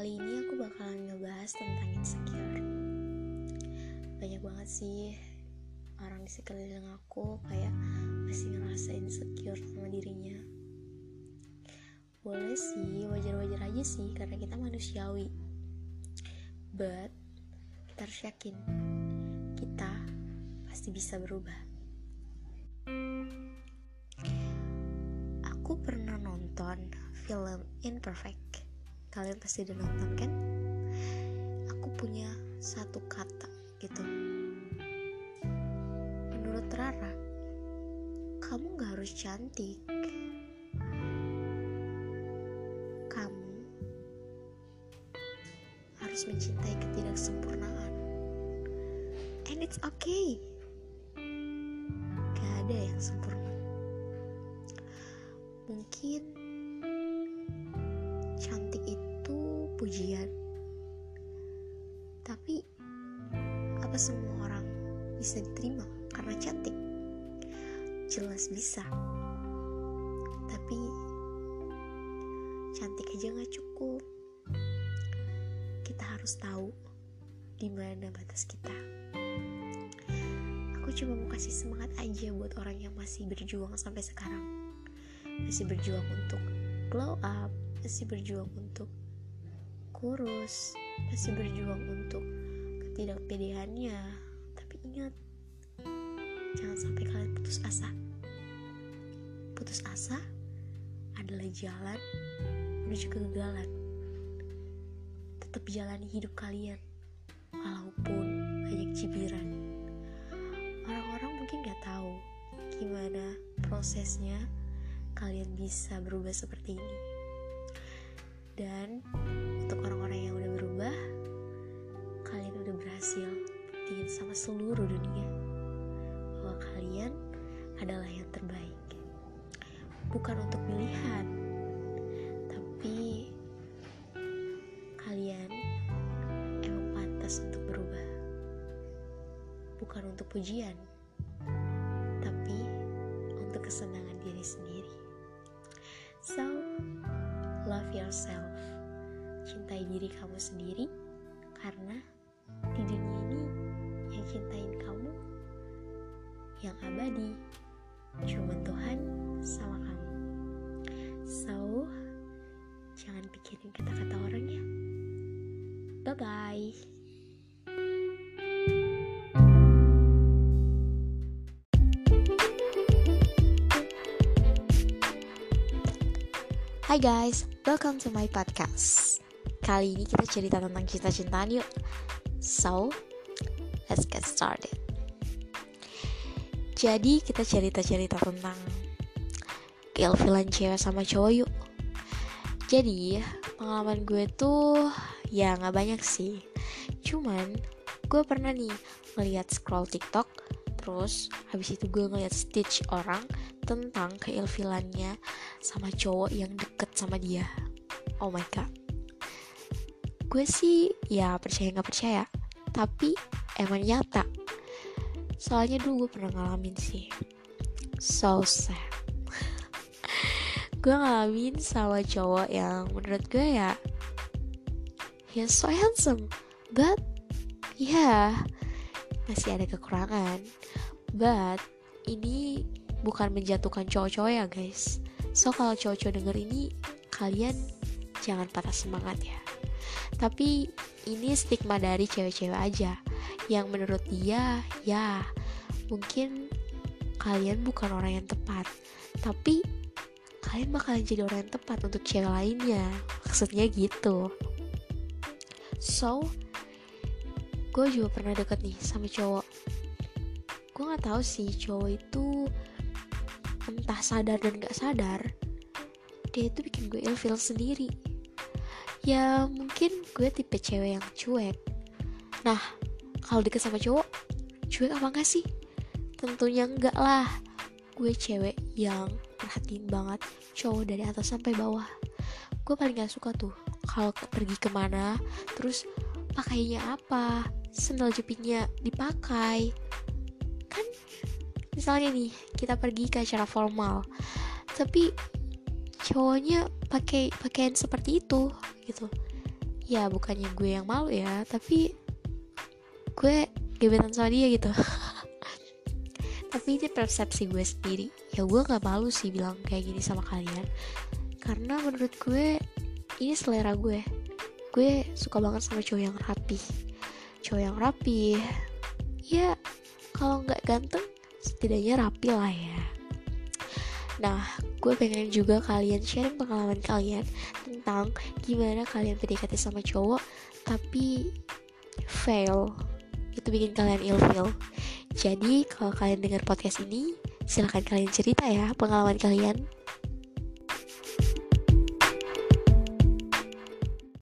Kali ini aku bakalan ngebahas tentang insecure. Banyak banget sih orang di sekeliling aku kayak masih ngerasa insecure sama dirinya. Boleh sih, wajar-wajar aja sih karena kita manusiawi. But kita harus yakin kita pasti bisa berubah. aku pernah nonton film Imperfect kalian pasti udah nonton kan? Aku punya satu kata gitu. Menurut Rara kamu gak harus cantik. Kamu harus mencintai ketidaksempurnaan. And it's okay. Gak ada yang sempurna. Mungkin pujian. Tapi apa semua orang bisa diterima karena cantik? Jelas bisa. Tapi cantik aja nggak cukup. Kita harus tahu di mana batas kita. Aku cuma mau kasih semangat aja buat orang yang masih berjuang sampai sekarang. Masih berjuang untuk glow up masih berjuang untuk kurus masih berjuang untuk ketidakpedeannya tapi ingat jangan sampai kalian putus asa. Putus asa adalah jalan menuju kegagalan. Tetap jalani hidup kalian walaupun banyak cibiran. Orang-orang mungkin gak tahu gimana prosesnya kalian bisa berubah seperti ini. Dan untuk orang-orang yang udah berubah, kalian udah berhasil buktiin sama seluruh dunia bahwa kalian adalah yang terbaik. Bukan untuk pilihan, tapi kalian emang pantas untuk berubah. Bukan untuk pujian, tapi untuk kesenangan diri sendiri. So, love yourself. Cintai diri kamu sendiri karena di dunia ini yang cintain kamu yang abadi cuma Tuhan sama kamu. So, jangan pikirin kata-kata orang ya. Bye bye. Hai guys, welcome to my podcast. Kali ini kita cerita tentang cinta-cintaan yuk. So, let's get started. Jadi kita cerita-cerita tentang keilfilan cewek sama cowok yuk. Jadi pengalaman gue tuh ya nggak banyak sih. Cuman gue pernah nih ngeliat scroll TikTok, terus habis itu gue ngeliat stitch orang tentang keilfilannya sama cowok yang deket sama dia oh my god gue sih ya percaya nggak percaya. Tapi emang nyata. Soalnya dulu gue pernah ngalamin sih. So sad. Gue ngalamin sama cowok yang menurut gue ya he's so handsome. But ya yeah, masih ada kekurangan. But ini bukan menjatuhkan cowok-cowok ya guys. So kalau cowok-cowok denger ini kalian jangan patah semangat ya tapi ini stigma dari cewek-cewek aja. Yang menurut dia ya mungkin kalian bukan orang yang tepat. Tapi kalian bakalan jadi orang yang tepat untuk cewek lainnya. Maksudnya gitu. So gue juga pernah deket nih sama cowok. Gue nggak tahu sih cowok itu entah sadar dan gak sadar dia itu bikin gue ilfil sendiri ya mungkin gue tipe cewek yang cuek. Nah kalau deket sama cowok cuek apa enggak sih? Tentunya enggak lah. Gue cewek yang perhatiin banget cowok dari atas sampai bawah. Gue paling gak suka tuh kalau pergi ke mana terus pakainya apa sendal jepitnya dipakai. Misalnya nih kita pergi ke acara formal. Tapi cowoknya pakai pakaian seperti itu gitu. Ya bukannya gue yang malu ya tapi gue gebetan sama dia gitu. Tapi ini persepsi gue sendiri. Ya gue nggak malu sih bilang kayak gini sama kalian. Karena menurut gue ini selera gue. Gue suka banget sama cowok yang rapi cowok yang rapi ya kalau nggak ganteng setidaknya rapi lah ya nah gue pengen juga kalian sharing pengalaman kalian tentang gimana kalian PDKT sama cowok tapi fail. Itu bikin kalian ilfeel. Jadi kalau kalian dengar podcast ini silahkan kalian cerita ya pengalaman kalian